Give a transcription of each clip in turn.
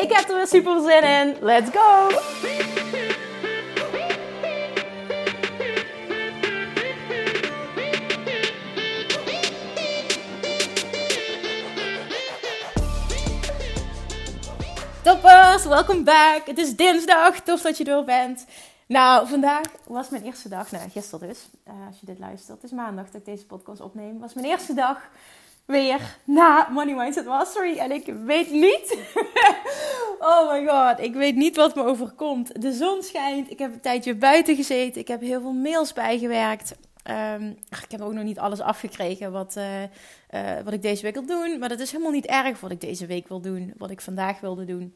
Ik heb er weer super zin in. Let's go! Toppers, welkom back. Het is dinsdag, tof dat je door bent. Nou, vandaag was mijn eerste dag, nou gisteren dus, uh, als je dit luistert. Het is maandag dat ik deze podcast opneem. was mijn eerste dag weer na Money Mindset Mastery. En ik weet niet, oh my god, ik weet niet wat me overkomt. De zon schijnt, ik heb een tijdje buiten gezeten, ik heb heel veel mails bijgewerkt. Um, ik heb ook nog niet alles afgekregen wat, uh, uh, wat ik deze week wil doen. Maar dat is helemaal niet erg wat ik deze week wil doen. Wat ik vandaag wilde doen.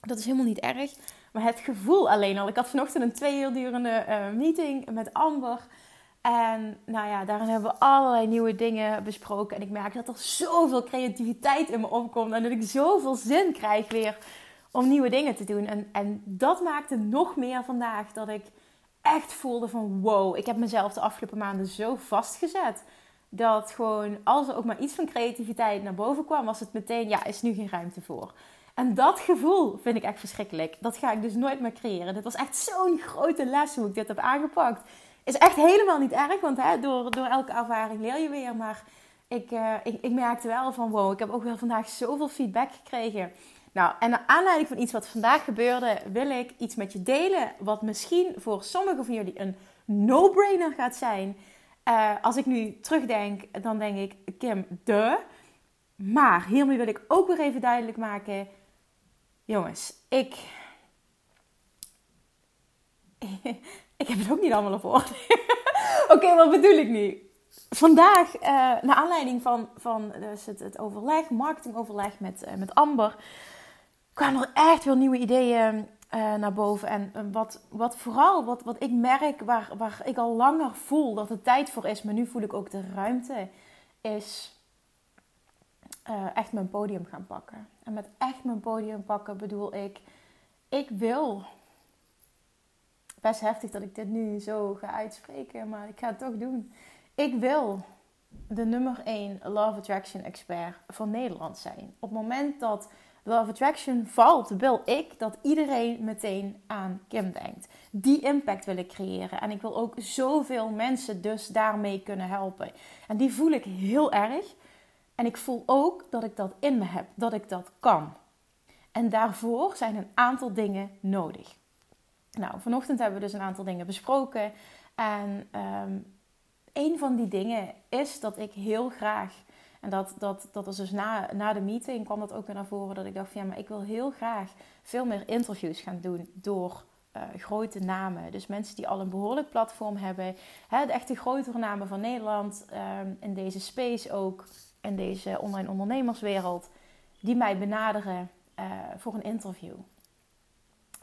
Dat is helemaal niet erg. Maar het gevoel alleen al. Ik had vanochtend een twee uur durende uh, meeting met Amber. En nou ja, daarin hebben we allerlei nieuwe dingen besproken. En ik merk dat er zoveel creativiteit in me opkomt. En dat ik zoveel zin krijg weer om nieuwe dingen te doen. En, en dat maakte nog meer vandaag dat ik echt voelde van wow, ik heb mezelf de afgelopen maanden zo vastgezet. Dat gewoon als er ook maar iets van creativiteit naar boven kwam, was het meteen, ja, is nu geen ruimte voor. En dat gevoel vind ik echt verschrikkelijk. Dat ga ik dus nooit meer creëren. Dit was echt zo'n grote les hoe ik dit heb aangepakt. Is echt helemaal niet erg, want hè, door, door elke ervaring leer je weer. Maar ik, uh, ik, ik merkte wel van wow, ik heb ook weer vandaag zoveel feedback gekregen. Nou, en naar aanleiding van iets wat vandaag gebeurde, wil ik iets met je delen. Wat misschien voor sommigen van jullie een no-brainer gaat zijn. Uh, als ik nu terugdenk, dan denk ik, Kim, de. Maar hiermee wil ik ook weer even duidelijk maken. Jongens, ik. ik heb het ook niet allemaal op. Oké, wat bedoel ik nu? Vandaag, uh, naar aanleiding van, van dus het, het overleg, marketingoverleg met, uh, met Amber kwamen er echt wel nieuwe ideeën uh, naar boven. En wat, wat vooral, wat, wat ik merk, waar, waar ik al langer voel dat het tijd voor is, maar nu voel ik ook de ruimte, is echt mijn podium gaan pakken. En met echt mijn podium pakken bedoel ik, ik wil. Best heftig dat ik dit nu zo ga uitspreken, maar ik ga het toch doen. Ik wil de nummer 1 Love Attraction expert van Nederland zijn. Op het moment dat Love Attraction valt, wil ik dat iedereen meteen aan Kim denkt. Die impact wil ik creëren. En ik wil ook zoveel mensen dus daarmee kunnen helpen. En die voel ik heel erg. En ik voel ook dat ik dat in me heb, dat ik dat kan. En daarvoor zijn een aantal dingen nodig. Nou, vanochtend hebben we dus een aantal dingen besproken. En um, een van die dingen is dat ik heel graag en dat, dat, dat was dus na, na de meeting kwam dat ook weer naar voren. Dat ik dacht van ja, maar ik wil heel graag veel meer interviews gaan doen door uh, grote namen. Dus mensen die al een behoorlijk platform hebben. Hè, de echte grotere namen van Nederland. Um, in deze space ook. In deze online ondernemerswereld. Die mij benaderen uh, voor een interview.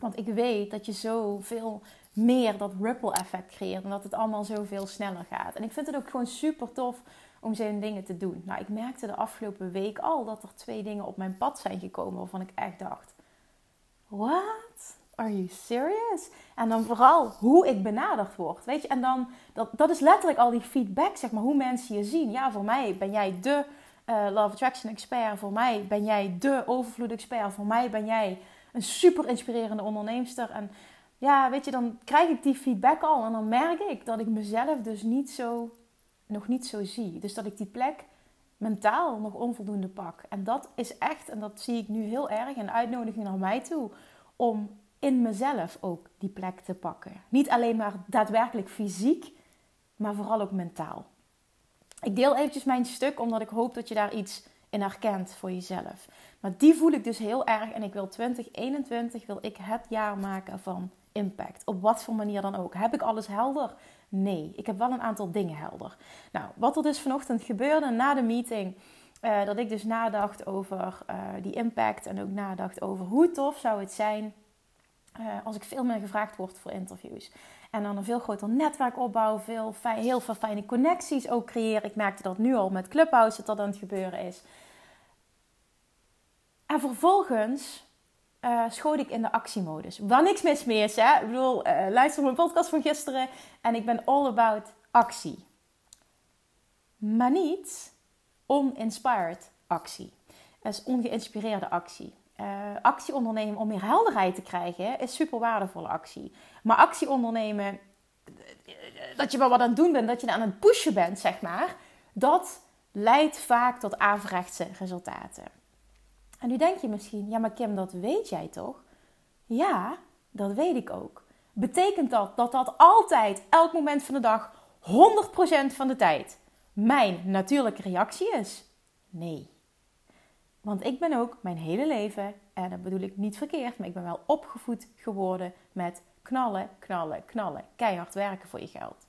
Want ik weet dat je zoveel meer dat ripple effect creëert. En dat het allemaal zoveel sneller gaat. En ik vind het ook gewoon super tof om zijn dingen te doen. Nou, ik merkte de afgelopen week al dat er twee dingen op mijn pad zijn gekomen waarvan ik echt dacht: What? Are you serious? En dan vooral hoe ik benaderd word. Weet je, en dan, dat, dat is letterlijk al die feedback, zeg maar, hoe mensen je zien. Ja, voor mij ben jij de uh, Love Attraction expert. Voor mij ben jij de overvloed expert. Voor mij ben jij een super inspirerende onderneemster. En ja, weet je, dan krijg ik die feedback al. En dan merk ik dat ik mezelf dus niet zo nog niet zo zie. Dus dat ik die plek mentaal nog onvoldoende pak. En dat is echt, en dat zie ik nu heel erg, een uitnodiging naar mij toe om in mezelf ook die plek te pakken. Niet alleen maar daadwerkelijk fysiek, maar vooral ook mentaal. Ik deel eventjes mijn stuk omdat ik hoop dat je daar iets in herkent voor jezelf. Maar die voel ik dus heel erg en ik wil 2021 wil ik het jaar maken van impact. Op wat voor manier dan ook. Heb ik alles helder? Nee, ik heb wel een aantal dingen helder. Nou, wat er dus vanochtend gebeurde na de meeting. Uh, dat ik dus nadacht over uh, die impact en ook nadacht over hoe tof zou het zijn uh, als ik veel meer gevraagd word voor interviews. En dan een veel groter netwerk opbouwen, veel heel veel fijne connecties ook creëren. Ik merkte dat nu al met Clubhouse dat dat aan het gebeuren is. En vervolgens uh, schoot ik in de actiemodus. Waar niks mis mee is, hè. Ik bedoel, uh, luister mijn podcast van gisteren en ik ben all about actie. Maar niet uninspired actie. Dat is ongeïnspireerde actie. Uh, actie ondernemen om meer helderheid te krijgen is super waardevolle actie. Maar actie ondernemen, dat je wel wat aan het doen bent, dat je aan het pushen bent, zeg maar, dat leidt vaak tot averechtse resultaten. En nu denk je misschien, ja maar Kim, dat weet jij toch? Ja, dat weet ik ook. Betekent dat dat dat altijd, elk moment van de dag, 100% van de tijd mijn natuurlijke reactie is? Nee. Want ik ben ook mijn hele leven, en dat bedoel ik niet verkeerd, maar ik ben wel opgevoed geworden met knallen, knallen, knallen. Keihard werken voor je geld.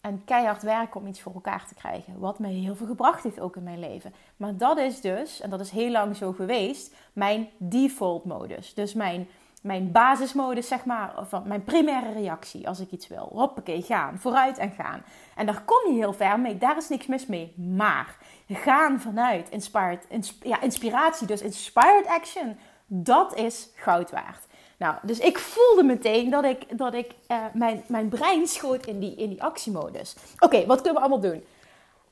En keihard werken om iets voor elkaar te krijgen. Wat mij heel veel gebracht heeft ook in mijn leven. Maar dat is dus, en dat is heel lang zo geweest, mijn default modus. Dus mijn, mijn basismodus, zeg maar, of mijn primaire reactie als ik iets wil. Hoppakee, gaan, vooruit en gaan. En daar kom je heel ver mee, daar is niks mis mee. Maar gaan vanuit inspired, ja, inspiratie, dus inspired action, dat is goud waard. Nou, dus ik voelde meteen dat ik, dat ik uh, mijn, mijn brein schoot in die, in die actiemodus. Oké, wat kunnen we allemaal doen?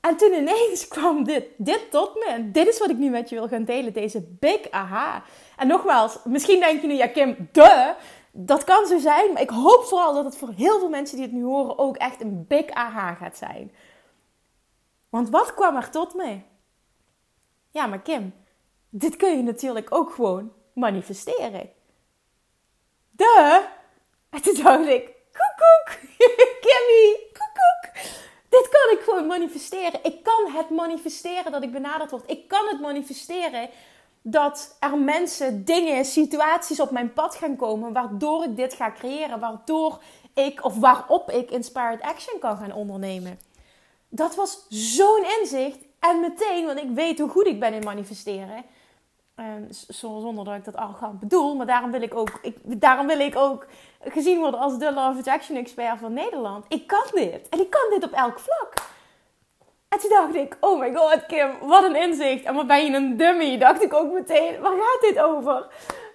En toen ineens kwam dit, dit tot me. En dit is wat ik nu met je wil gaan delen, deze big aha. En nogmaals, misschien denk je nu, ja Kim, de, dat kan zo zijn. Maar ik hoop vooral dat het voor heel veel mensen die het nu horen ook echt een big aha gaat zijn. Want wat kwam er tot me? Ja, maar Kim, dit kun je natuurlijk ook gewoon manifesteren. De? En toen dacht ik, koekoek, Kimmy, koekoek. Dit kan ik gewoon manifesteren. Ik kan het manifesteren dat ik benaderd word. Ik kan het manifesteren dat er mensen, dingen, situaties op mijn pad gaan komen waardoor ik dit ga creëren, waardoor ik of waarop ik inspired action kan gaan ondernemen. Dat was zo'n inzicht en meteen, want ik weet hoe goed ik ben in manifesteren Ehm, zonder dat ik dat arrogant bedoel. Maar daarom wil ik ook, ik, daarom wil ik ook gezien worden als de Love Attraction expert van Nederland. Ik kan dit. En ik kan dit op elk vlak. En toen dacht ik, oh my god Kim, wat een inzicht. En wat ben je een dummy, dacht ik ook meteen. Waar gaat dit over?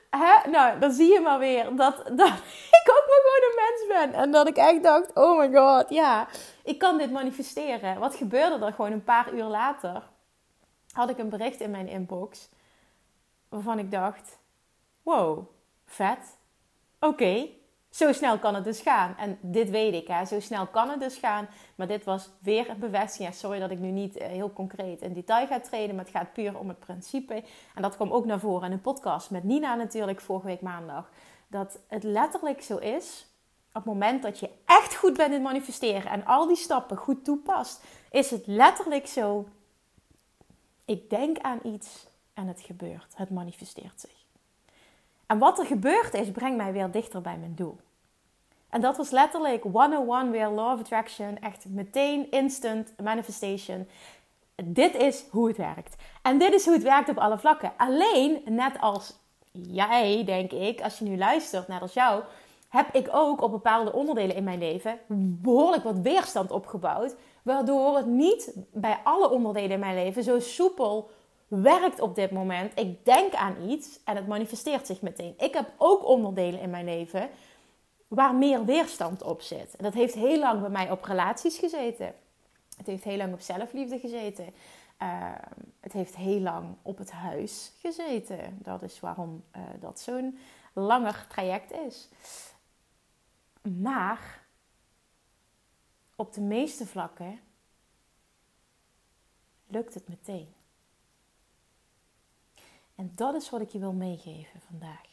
Hè? Nou, dan zie je maar weer dat, dat ik ook maar gewoon een mens ben. En dat ik echt dacht, oh my god, ja, ik kan dit manifesteren. Wat gebeurde er gewoon een paar uur later? Had ik een bericht in mijn inbox waarvan ik dacht: wow, vet. Oké, zo snel kan het dus gaan. En dit weet ik, hè. zo snel kan het dus gaan. Maar dit was weer een bevestiging. sorry dat ik nu niet eh, heel concreet in detail ga treden, maar het gaat puur om het principe. En dat kwam ook naar voren in een podcast met Nina natuurlijk vorige week maandag. Dat het letterlijk zo is, op het moment dat je echt goed bent in manifesteren en al die stappen goed toepast, is het letterlijk zo. Ik denk aan iets en het gebeurt. Het manifesteert zich. En wat er gebeurd is, brengt mij weer dichter bij mijn doel. En dat was letterlijk 101 weer Law of Attraction. Echt meteen instant manifestation. Dit is hoe het werkt. En dit is hoe het werkt op alle vlakken. Alleen, net als jij, denk ik, als je nu luistert, net als jou, heb ik ook op bepaalde onderdelen in mijn leven behoorlijk wat weerstand opgebouwd. Waardoor het niet bij alle onderdelen in mijn leven zo soepel werkt op dit moment. Ik denk aan iets en het manifesteert zich meteen. Ik heb ook onderdelen in mijn leven waar meer weerstand op zit. En dat heeft heel lang bij mij op relaties gezeten. Het heeft heel lang op zelfliefde gezeten. Ehm, het heeft heel lang op het huis gezeten. Dat is waarom uh, dat zo'n langer traject is. Maar op de meeste vlakken lukt het meteen. En dat is wat ik je wil meegeven vandaag.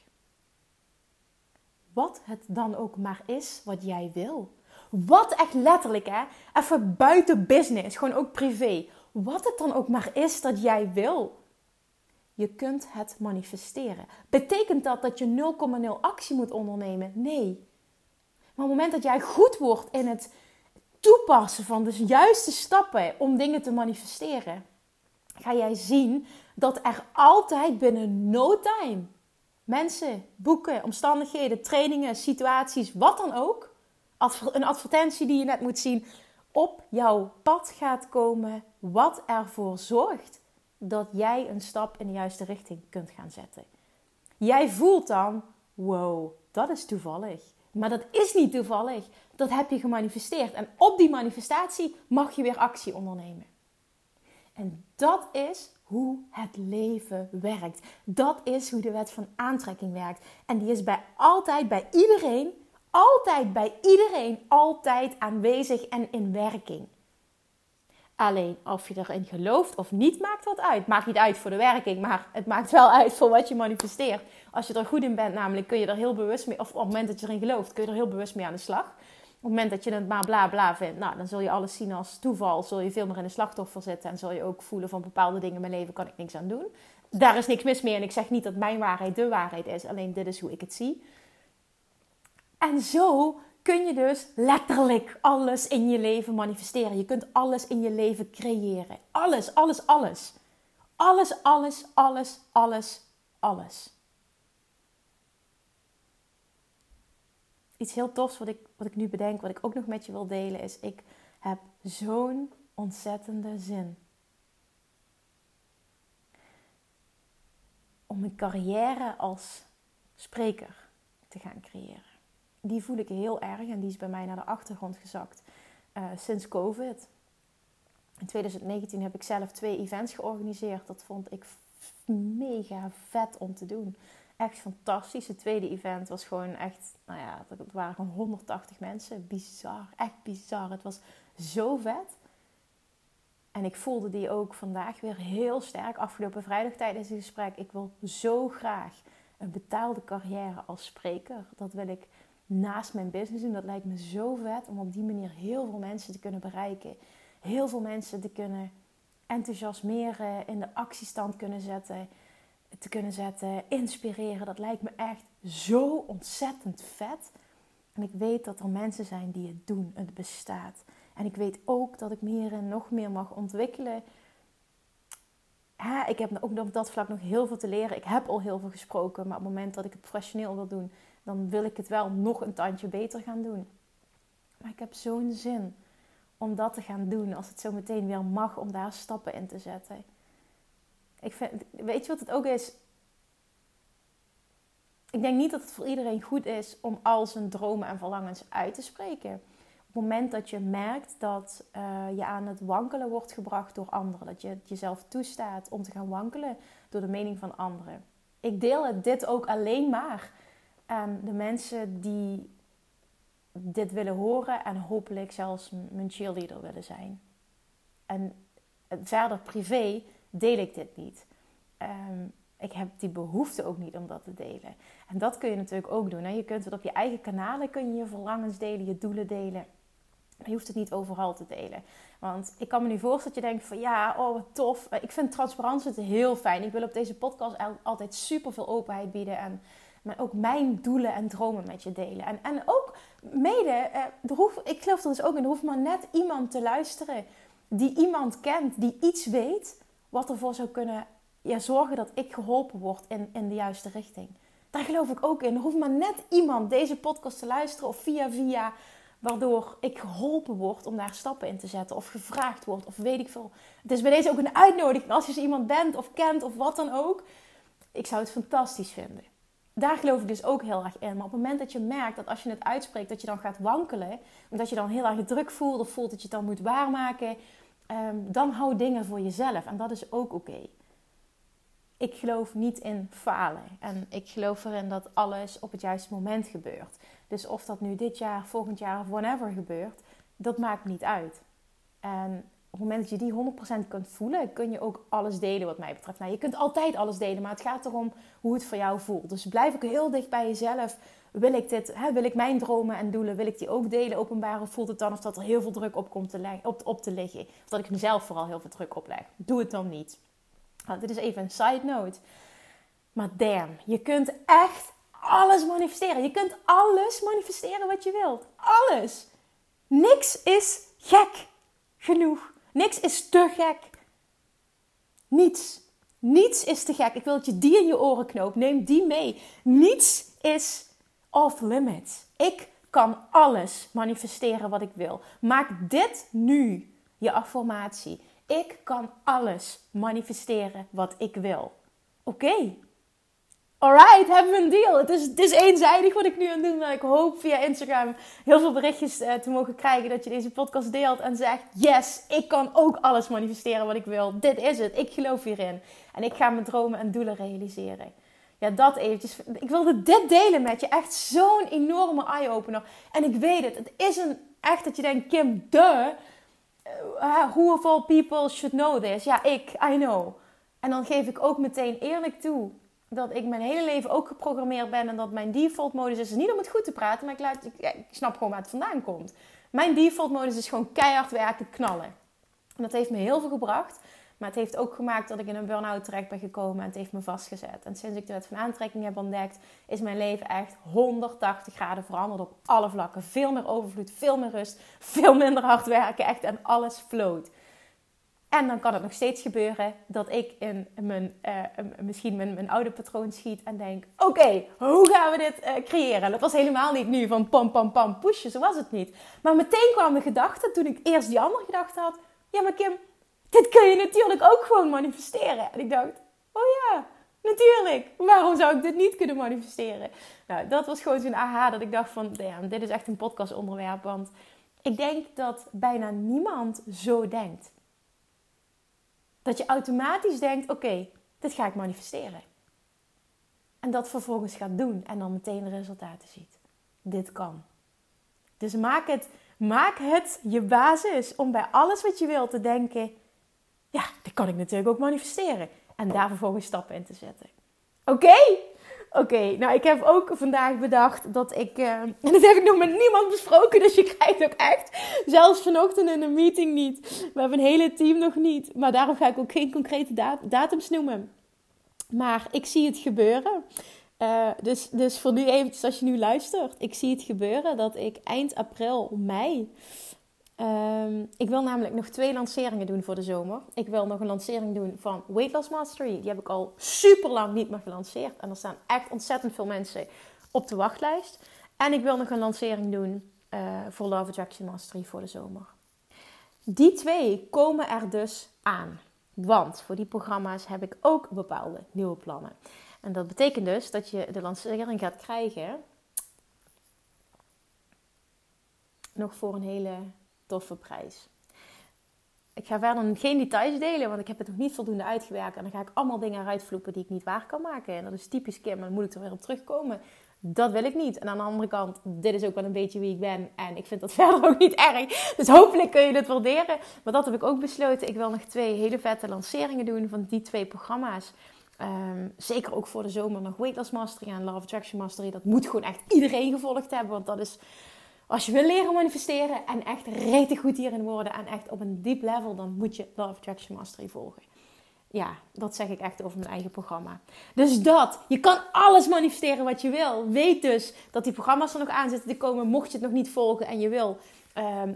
Wat het dan ook maar is wat jij wil. Wat echt letterlijk, hè? Even buiten business, gewoon ook privé. Wat het dan ook maar is dat jij wil. Je kunt het manifesteren. Betekent dat dat je 0,0 actie moet ondernemen? Nee. Maar op het moment dat jij goed wordt in het toepassen van de juiste stappen om dingen te manifesteren, ga jij zien dat er altijd binnen no time mensen, boeken, omstandigheden, trainingen, situaties, wat dan ook, een advertentie die je net moet zien, op jouw pad gaat komen, wat ervoor zorgt dat jij een stap in de juiste richting kunt gaan zetten. Jij voelt dan, wow, dat is toevallig. Maar dat is niet toevallig. Dat heb je gemanifesteerd. En op die manifestatie mag je weer actie ondernemen. En dat is hoe het leven werkt. Dat is hoe de wet van aantrekking werkt. En die is bij altijd bij iedereen, altijd bij iedereen, altijd aanwezig en in werking. Alleen of je erin gelooft of niet, maakt wat uit. Maakt niet uit voor de werking, maar het maakt wel uit voor wat je manifesteert. Als je er goed in bent, namelijk kun je er heel bewust mee, of op het moment dat je erin gelooft, kun je er heel bewust mee aan de slag. Op het moment dat je het maar bla bla vindt, nou, dan zul je alles zien als toeval. Zul je veel meer in de slachtoffer zitten en zul je ook voelen van bepaalde dingen in mijn leven kan ik niks aan doen. Daar is niks mis mee en ik zeg niet dat mijn waarheid de waarheid is, alleen dit is hoe ik het zie. En zo kun je dus letterlijk alles in je leven manifesteren. Je kunt alles in je leven creëren. Alles, alles, alles. Alles, alles, alles, alles, alles. Iets heel tofs wat ik, wat ik nu bedenk, wat ik ook nog met je wil delen, is ik heb zo'n ontzettende zin. Om een carrière als spreker te gaan creëren die voel ik heel erg en die is bij mij naar de achtergrond gezakt uh, sinds COVID. In 2019 heb ik zelf twee events georganiseerd. Dat vond ik mega vet om te doen. Echt fantastisch. Het tweede event was gewoon echt, nou ja, het waren gewoon 180 mensen. Bizar, echt bizar. Het was zo vet. En ik voelde die ook vandaag weer heel sterk. Afgelopen vrijdag tijdens het gesprek. Ik wil zo graag een betaalde carrière als spreker. Dat wil ik naast mijn business doen. Dat lijkt me zo vet om op die manier heel veel mensen te kunnen bereiken. Heel veel mensen te kunnen enthousiasmeren, in de actiestand kunnen zetten, te kunnen zetten, inspireren. Dat lijkt me echt zo ontzettend vet. En ik weet dat er mensen zijn die het doen. Het bestaat. En ik weet ook dat ik me hierin nog meer mag ontwikkelen. Ik heb ook op dat vlak nog heel veel te leren. Ik heb al heel veel gesproken, maar op het moment dat ik het professioneel wil doen, dan wil ik het wel nog een tandje beter gaan doen. Maar ik heb zo'n zin om dat te gaan doen als het zo meteen weer mag om daar stappen in te zetten. Ik vind, weet je wat het ook is? Ik denk niet dat het voor iedereen goed is om al zijn dromen en verlangens uit te spreken. Op het moment dat je merkt dat uh, je aan het wankelen wordt gebracht door anderen, dat je het jezelf toestaat om te gaan wankelen door de mening van anderen. Ik deel dit ook alleen maar aan de mensen die dit willen horen en hopelijk zelfs mijn cheerleader willen zijn. En verder privé deel ik dit niet. Um, ik heb die behoefte ook niet om dat te delen. En dat kun je natuurlijk ook doen. Hè? Je kunt het op je eigen kanalen, kun je je verlangens delen, je doelen delen. Maar je hoeft het niet overal te delen. Want ik kan me nu voorstellen dat je denkt van ja, oh wat tof. Ik vind transparantie heel fijn. Ik wil op deze podcast altijd super veel openheid bieden. En maar ook mijn doelen en dromen met je delen. En, en ook mede, eh, er ik geloof dat dus ook in, er hoeft maar net iemand te luisteren die iemand kent, die iets weet, wat ervoor zou kunnen ja, zorgen dat ik geholpen word in, in de juiste richting. Daar geloof ik ook in. Er hoeft maar net iemand deze podcast te luisteren of via via, waardoor ik geholpen word om daar stappen in te zetten of gevraagd wordt of weet ik veel. Het is bij deze ook een uitnodiging als je zo iemand bent of kent of wat dan ook. Ik zou het fantastisch vinden daar geloof ik dus ook heel erg in. Maar op het moment dat je merkt dat als je het uitspreekt, dat je dan gaat wankelen, omdat je dan heel erg druk voelt of voelt dat je het dan moet waarmaken, ehm, dan hou dingen voor jezelf. En dat is ook oké. Ik geloof niet in falen. En ik geloof erin dat alles op het juiste moment gebeurt. Dus of dat nu dit jaar, volgend jaar of whenever gebeurt, dat maakt niet uit. En op het moment dat je die 100% kunt voelen, kun je ook alles delen wat mij betreft. Nou, je kunt altijd alles delen, maar het gaat erom hoe het voor jou voelt. Dus blijf ook heel dicht bij jezelf. Wil ik dit, hè, wil ik mijn dromen en doelen, wil ik die ook delen, openbaar? Of voelt het dan of dat er heel veel druk op komt te, leggen, op, te liggen? Of dat ik mezelf vooral heel veel druk opleg? Doe het dan niet. Nou, dit is even een side note. Maar damn, je kunt echt alles manifesteren. Je kunt alles manifesteren wat je wilt. Alles. Niks is gek genoeg Niks is te gek. Niets. Niets is te gek. Ik wil dat je die in je oren knoopt. Neem die mee. Niets is off limits. Ik kan alles manifesteren wat ik wil. Maak dit nu je affirmatie. Ik kan alles manifesteren wat ik wil. Oké. Alright, hebben we een deal. Het is, het is eenzijdig wat ik nu aan het doen ben. Ik hoop via Instagram heel veel berichtjes uh, te mogen krijgen dat je deze podcast deelt en zegt: Yes, ik kan ook alles manifesteren wat ik wil. Dit is het. Ik geloof hierin. En ik ga mijn dromen en doelen realiseren. Ja, dat eventjes. Ik wilde dit delen met je. Echt zo'n enorme eye-opener. En ik weet het. Het is een echt dat je denkt: Kim, de. Uh, who of all people should know this? Ja, ik. I know. En dan geef ik ook meteen eerlijk toe dat ik mijn hele leven ook geprogrammeerd ben en dat mijn default modus is, niet om het goed te praten, maar ik, laat, ik snap gewoon waar het vandaan komt. Mijn default modus is gewoon keihard werken, knallen. En dat heeft me heel veel gebracht. Maar het heeft ook gemaakt dat ik in een burn-out terecht ben gekomen en het heeft me vastgezet. En sinds ik de wet van aantrekking heb ontdekt, is mijn leven echt 180 graden veranderd op alle vlakken. Veel meer overvloed, veel meer rust, veel minder hard werken, echt en alles floot. En dan kan het nog steeds gebeuren dat ik in mijn, uh, misschien mijn, mijn oude patroon schiet en denk: Oké, hoe gaan we dit uh, creëren? Dat was helemaal niet nu van pam, pam, pam, pushen. Zo was het niet. Maar meteen kwam de gedachte, toen ik eerst die andere gedachte had: Ja, maar Kim, dit kun je natuurlijk ook gewoon manifesteren. En ik dacht: Oh ja, natuurlijk. Waarom zou ik dit niet kunnen manifesteren? Nou, dat was gewoon zo'n aha dat ik dacht: van, Damn, dit is echt een podcastonderwerp. Want ik denk dat bijna niemand zo denkt. Dat je automatisch denkt: oké, dit ga ik manifesteren. En dat vervolgens gaat doen en dan meteen de resultaten ziet. Dit kan. Dus maak het, maak het je basis om bij alles wat je wilt te denken: ja, dit kan ik natuurlijk ook manifesteren. En daar vervolgens stappen in te zetten. Oké? Oké, nou ik heb ook vandaag bedacht dat ik, uh, en dat heb ik nog met niemand besproken, dus je krijgt ook echt, zelfs vanochtend in een meeting niet. We hebben een hele team nog niet, maar daarom ga ik ook geen concrete datums noemen. Maar ik zie het gebeuren. Uh, dus, dus voor nu eventjes als je nu luistert, ik zie het gebeuren dat ik eind april, mei Um, ik wil namelijk nog twee lanceringen doen voor de zomer. Ik wil nog een lancering doen van Weight Loss Mastery. Die heb ik al super lang niet meer gelanceerd. En er staan echt ontzettend veel mensen op de wachtlijst. En ik wil nog een lancering doen uh, voor Love Attraction Mastery voor de zomer. Die twee komen er dus aan. Want voor die programma's heb ik ook bepaalde nieuwe plannen. En dat betekent dus dat je de lancering gaat krijgen nog voor een hele toffe prijs. Ik ga verder geen details delen, want ik heb het nog niet voldoende uitgewerkt. En dan ga ik allemaal dingen eruit die ik niet waar kan maken. En dat is typisch Kim, dan moet ik er weer op terugkomen. Dat wil ik niet. En aan de andere kant, dit is ook wel een beetje wie ik ben. En ik vind dat verder ook niet erg. Dus hopelijk kun je dit waarderen. Maar dat heb ik ook besloten. Ik wil nog twee hele vette lanceringen doen van die twee programma's. Um, zeker ook voor de zomer nog Weight Loss Mastery en Love Attraction Mastery. Dat moet gewoon echt iedereen gevolgd hebben. Want dat is als je wil leren manifesteren en echt rete goed hierin worden en echt op een diep level, dan moet je Love Attraction Mastery volgen. Ja, dat zeg ik echt over mijn eigen programma. Dus dat, je kan alles manifesteren wat je wil. Weet dus dat die programma's er nog aan zitten te komen, mocht je het nog niet volgen en je wil,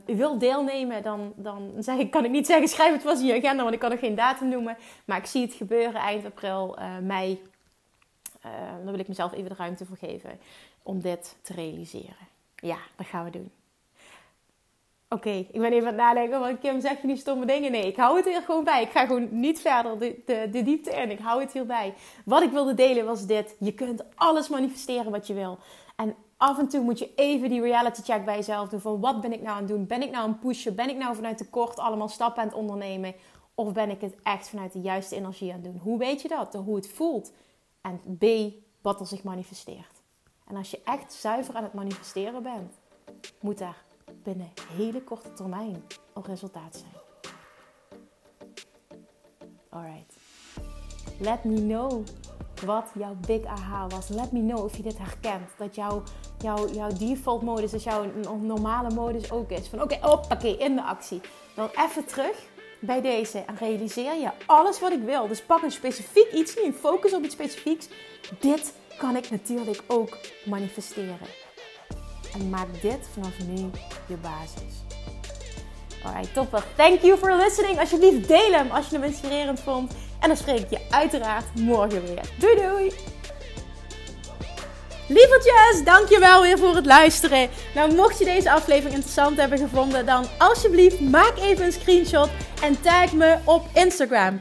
je wil deelnemen, dan, dan zeg ik, kan ik niet zeggen, schrijf het vast in je agenda, want ik kan nog geen datum noemen. Maar ik zie het gebeuren eind april, uh, mei. Uh, dan wil ik mezelf even de ruimte voor geven om dit te realiseren. Ja, dat gaan we doen. Oké, ik ben even aan het nadenken, want Kim zeg je nu stomme dingen? Nee, ik hou het hier gewoon bij. Ik ga gewoon niet verder de, de, de diepte in. Ik hou het hierbij. Wat ik wilde delen was dit. Je kunt alles manifesteren wat je wil. En af en toe moet je even die reality check bij jezelf doen. Van wat ben ik nou aan het doen? Ben ik nou aan het pushen? Ben ik nou vanuit tekort allemaal stappen aan het ondernemen? Of ben ik het echt vanuit de juiste energie aan het doen? Hoe weet je dat? Hoe het voelt. En B, wat er zich manifesteert. En als je echt zuiver aan het manifesteren bent, moet daar binnen hele korte termijn al resultaat zijn. Alright. Let me know wat jouw big aha was. Let me know of je dit herkent. Dat jouw, jouw, jouw default modus, dus jouw normale modus ook is. Van oké, okay, oké, in de actie. Dan even terug bij deze en realiseer je alles wat ik wil. Dus pak een specifiek iets nu, focus op iets specifieks. Dit kan ik natuurlijk ook manifesteren. En maak dit vanaf nu je basis. Alright, topper. Thank you for listening. Alsjeblieft deel hem als je hem inspirerend vond. En dan spreek ik je uiteraard morgen weer. Doei doei! Lievertjes, dankjewel weer voor het luisteren. Nou, mocht je deze aflevering interessant hebben gevonden, dan alsjeblieft maak even een screenshot en tag me op Instagram.